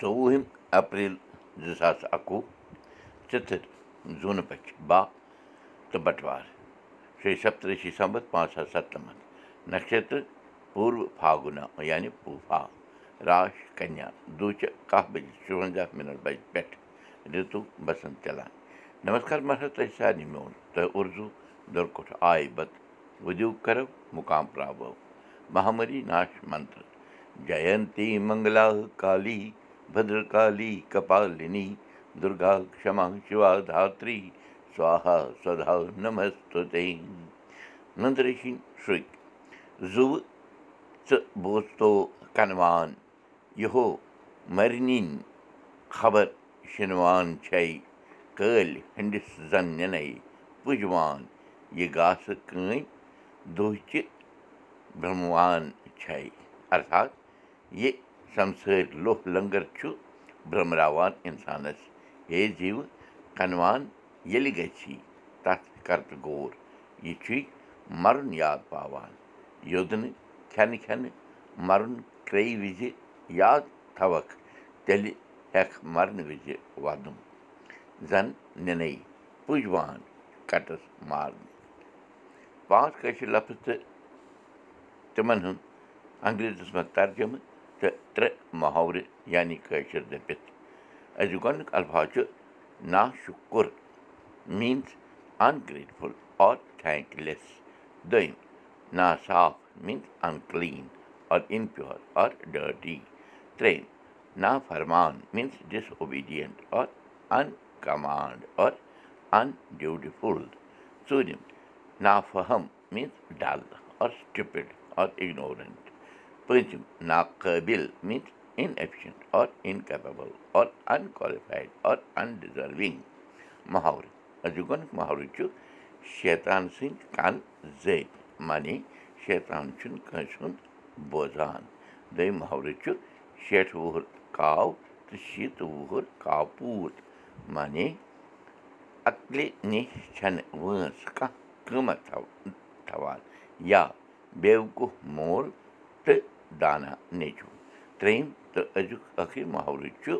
ژۄوُہِم April زٕ ساس اَکوُہ ژٕتٕر زوٗنہٕ بَچہِ باہ تہٕ بَٹوار شیٚیہِ سَتتٕرٛشی سَمتھ پانٛژھ ساس سَتنَمَتھ نَشترٕ پوٗرٕ فاگُنا یعنی پوٗفا راش کَنیا دوٗچہِ کاہ بَجے شُوَنٛزاہ مِنَٹ بَجہِ پٮ۪ٹھ رِتُو بَسنٛت چَلان۔ نمسکار مُقام پرٛابو مہامری ناش منتر۔ جَینتی منٛگلا کالی بدرکالی کپالِنی دُرگا کما شِوا دھتری سوہا سدا نندرشِنۍ شُرۍ زُوٕ ژٕ بوٗزتو کَنوان یِہو مَرنِنۍ خبر شِنوان چھے کٲلۍ ہٕنٛدِس زَن نِنے پُجوان یہِ گاسہٕ کٲنۍ دُہچہِ برٛموان چھے اَرتھات یہِ سمسٲرۍ لوہ لنٛگَر چھُ برٛمراوان اِنسانَس ہے زِوٕ کَنوان ییٚلہِ گژھی تَتھ کَرتہٕ غور یہِ چھُے مَرُن یاد پاوان یوٚد نہٕ کھٮ۪نہٕ کھٮ۪نہٕ مَرُن کرٛیٚیہِ وِزِ یاد تھاوَکھ تیٚلہِ ہٮ۪کھ مَرنہٕ وِزِ وَدُن زَن نِنے پُجوان کَٹَس مارنہٕ پانٛژھ کٲشِر لفظ تہٕ تِمَن ہُنٛد انٛگریٖزَس منٛز ترجمہٕ تہٕ ترٛےٚ محاورٕ یعنی کٲشِر دٔپِتھ أزیُک گۄڈنیُک الفاظ چھُ نا شُکُر means ungrateful or thankless دوٚیِم نا صاف means unclean or impure or نا فرمان میٖنٕز ڈِس اوبیٖڈِیَنٹ آر اَن ڈیوٗٹِفُل ژوٗرِم نا فہم means dull or stupid or ignorant پٲنٛژِم ناقٲبِل means inefficient or incapable or unqualified or undeserving محاورٕ أزیُک محرٕ چھُ شیطان سٕنٛدۍ کَن زٔدۍ معنی شیطان چھُنہٕ کٲنٛسہِ ہُنٛد بوزان دوٚیِم محرٕ چھُ شیٹھٕ وُہُر کاو تہٕ شیٖتہٕ وُہُر کاپوٗت معنی اَکلہِ نِش چھَنہٕ وٲنٛس کانٛہہ قۭمَتھ تھاو تھاوان یا بیوقوٗف مول تہٕ دانا نیٚچوٗ ترٛیٚیِم تہٕ أزیُک ٲخٕر محرٕ چھُ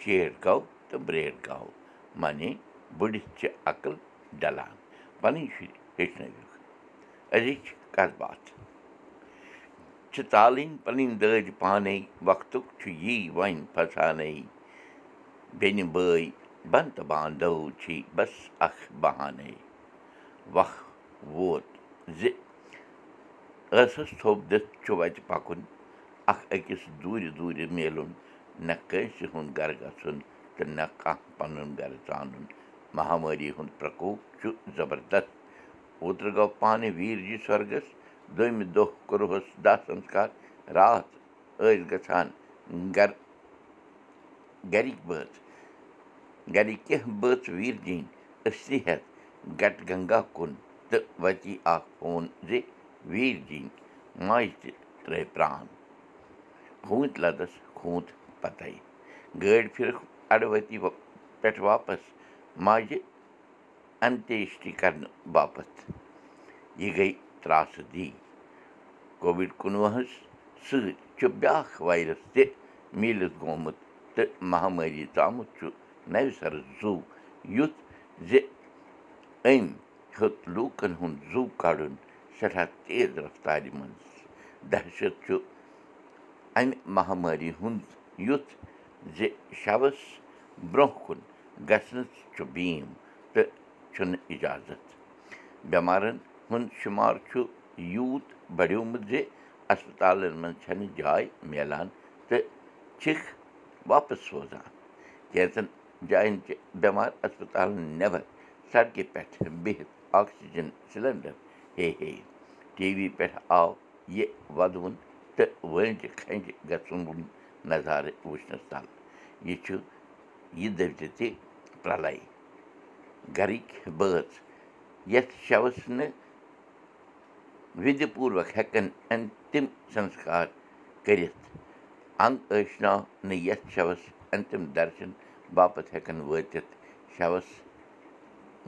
شیٹھ گاو تہٕ برٛیڈ گاو معنی بٔڈِتھ چھِ عقل ڈَلان پَنٕنۍ شُرۍ ہیٚچھنٲوِکھ أزِچ کَتھ باتھ چھِ ژالٕنۍ پَنٕنۍ دٲدۍ پانَے وقتُک چھُ یی وۄنۍ پھسانَے بیٚنہِ بٲے بنٛتہٕ باندو چھی بَس اَکھ بہانَے وق ووت زِ ٲسَس تھوٚپ دِتھ چھُ وَتہِ پَکُن اَکھ أکِس دوٗرِ دوٗرِ میلُن نہ کٲنٛسہِ ہُنٛد گَرٕ گژھُن تہٕ نہ کانٛہہ پَنُن گَرٕ ژانُن مہامٲری ہُنٛد پرٛکوپ چھُ زَبردست۔ اوترٕ گوٚو پانہٕ ویٖر جی سۄرگَس دوٚیمہِ دۄہ کوٚرہوس دَہ سَنسکار راتھ ٲسۍ گژھان گَرٕ گَرِکۍ بٲژ گَرِکۍ کینٛہہ بٲژ ویٖر جِنۍ أسۍ ہٮ۪تھ گَٹہٕ گنٛگا کُن تہٕ وَتی اَکھ فون زِ ویٖر جِنۍ ماجہِ تہِ ترٛٲے پرٛان خوٗنٛتۍ لَدَس خوٗنٛت پَتَے گٲڑۍ پھِرِکھ اَڑٕوَتی پٮ۪ٹھ واپَس ماجہِ اَنتیشٹی کَرنہٕ باپَتھ یہِ گٔے ترٛاسہٕ دی کووِڈ کُنوُہَس سۭتۍ چھُ بیٛاکھ وایرَس تہِ میٖلِتھ گوٚمُت تہٕ مہامٲری ژامُت چھُ نَوِ سَرٕ زوٗ یُتھ زِ أمۍ ہیوٚت لوٗکَن ہُنٛد زوٗ کَڑُن سٮ۪ٹھاہ تیز رَفتارِ منٛز دہشت چھُ اَمہِ مہامٲری ہُنٛد یُتھ زِ شَوَس برٛونٛہہ کُن گژھنَس چھُ بیٖم تہٕ چھُنہٕ اِجازت۔ بٮ۪مارَن ہُنٛد شُمار چھُ یوٗت بَڑیومُت زِ اَسپَتالَن منٛز چھَنہٕ جاے میلان تہٕ چھِکھ واپَس سوزان کینٛژَن جایَن چھِ بٮ۪مار اَسپَتالَن نٮ۪بَر سڑکہِ پٮ۪ٹھ بِہِتھ آکسیٖجَن سِلینڈَر ہے ہے ٹی وی پٮ۪ٹھ آو یہِ وَدوُن تہٕ وٲنٛجہِ کھَنٛجہِ گژھُن نظارٕ وٕچھنَس تَل یہِ چھُ یہِ دٔپۍزِ تہِ پرٛلَے گَرٕکۍ بٲژ یَتھ شَوَس نہٕ وِدِ پوٗروَک ہٮ۪کَن اَنتِم سَنسکار کٔرِتھ اَنٛگ ٲشناو نہٕ یَتھ شَوَس اَنتِم دَرشَن باپَتھ ہٮ۪کَن وٲتِتھ شَوَس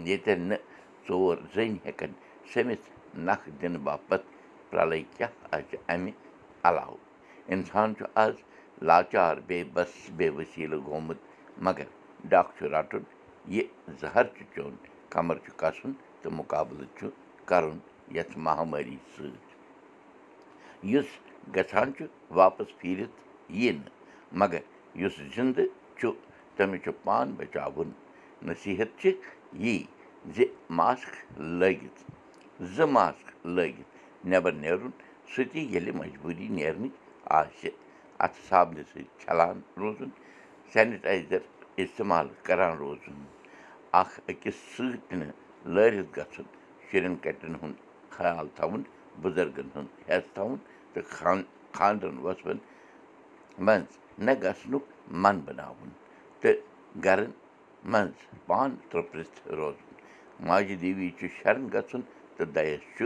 ییٚتٮ۪ن نہٕ ژور زٔنۍ ہٮ۪کَن سٔمِتھ نَکھٕ دِنہٕ باپَتھ پرٛلَے کیٛاہ آسہِ اَمہِ علاوٕ۔ اِنسان چھُ آز لاچار بیٚیہِ بَس بے ؤسیٖلہٕ گوٚمُت مگر ڈَکھ چھُ رَٹُن یہِ زَہر چھُ چیوٚن کَمر چھُ کَسُن تہٕ مُقابلہٕ چھُ کَرُن یَتھ مہامٲری سۭتۍ یُس گژھان چھُ واپَس پھیٖرِتھ یی نہٕ مگر یُس زِندٕ چھُ تٔمِس چھُ پان بَچاوُن۔ نصیٖحت چھِ یی زِ ماسک لٲگِتھ زٕ ماسک لٲگِتھ نٮ۪بَر نیرُن سُہ تہِ ییٚلہِ مجبوٗری نیرنٕچ آسہِ اَتھٕ صابنہِ سۭتۍ چھَلان روزُن سینِٹایزَر اِستعمال کَران روزُن۔ اَکھ أکِس سۭتۍ نہٕ لٲرِتھ گژھُن شُرٮ۪ن کَٹٮ۪ن ہُنٛد خیال تھاوُن بُزرگَن ہُنٛد ہٮ۪س تھاوُن تہٕ خان خانٛدرَن وٲژوَن منٛز نہ گژھنُک من بَناوُن تہٕ گَرَن منٛز پانہٕ ترٛوٚپرِتھ روزُن۔ ماجہِ دیوی چھُ شَرن گژھُن تہٕ دَیَس چھُ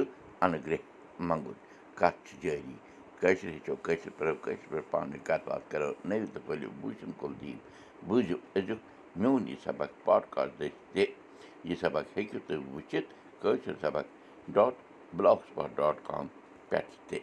گرٛیٚہ منٛگُن کَتھ چھِ جٲری کٲشِر ہیٚچھو کٲشِر پٲٹھۍ کٲشِر پٲٹھۍ پانہٕ ؤنۍ کَتھ باتھ کَرو نٔوِ تہٕ بوٗزِم کُلدیٖپ بوٗزِو أزیُک میون یہِ سبق پاڈکاسٹ تہِ یہِ سبق ہیٚکِو تُہۍ وٕچھِتھ کٲشِر سبق ڈاٹ بٕلاک ڈاٹ کام پٮ۪ٹھ تہِ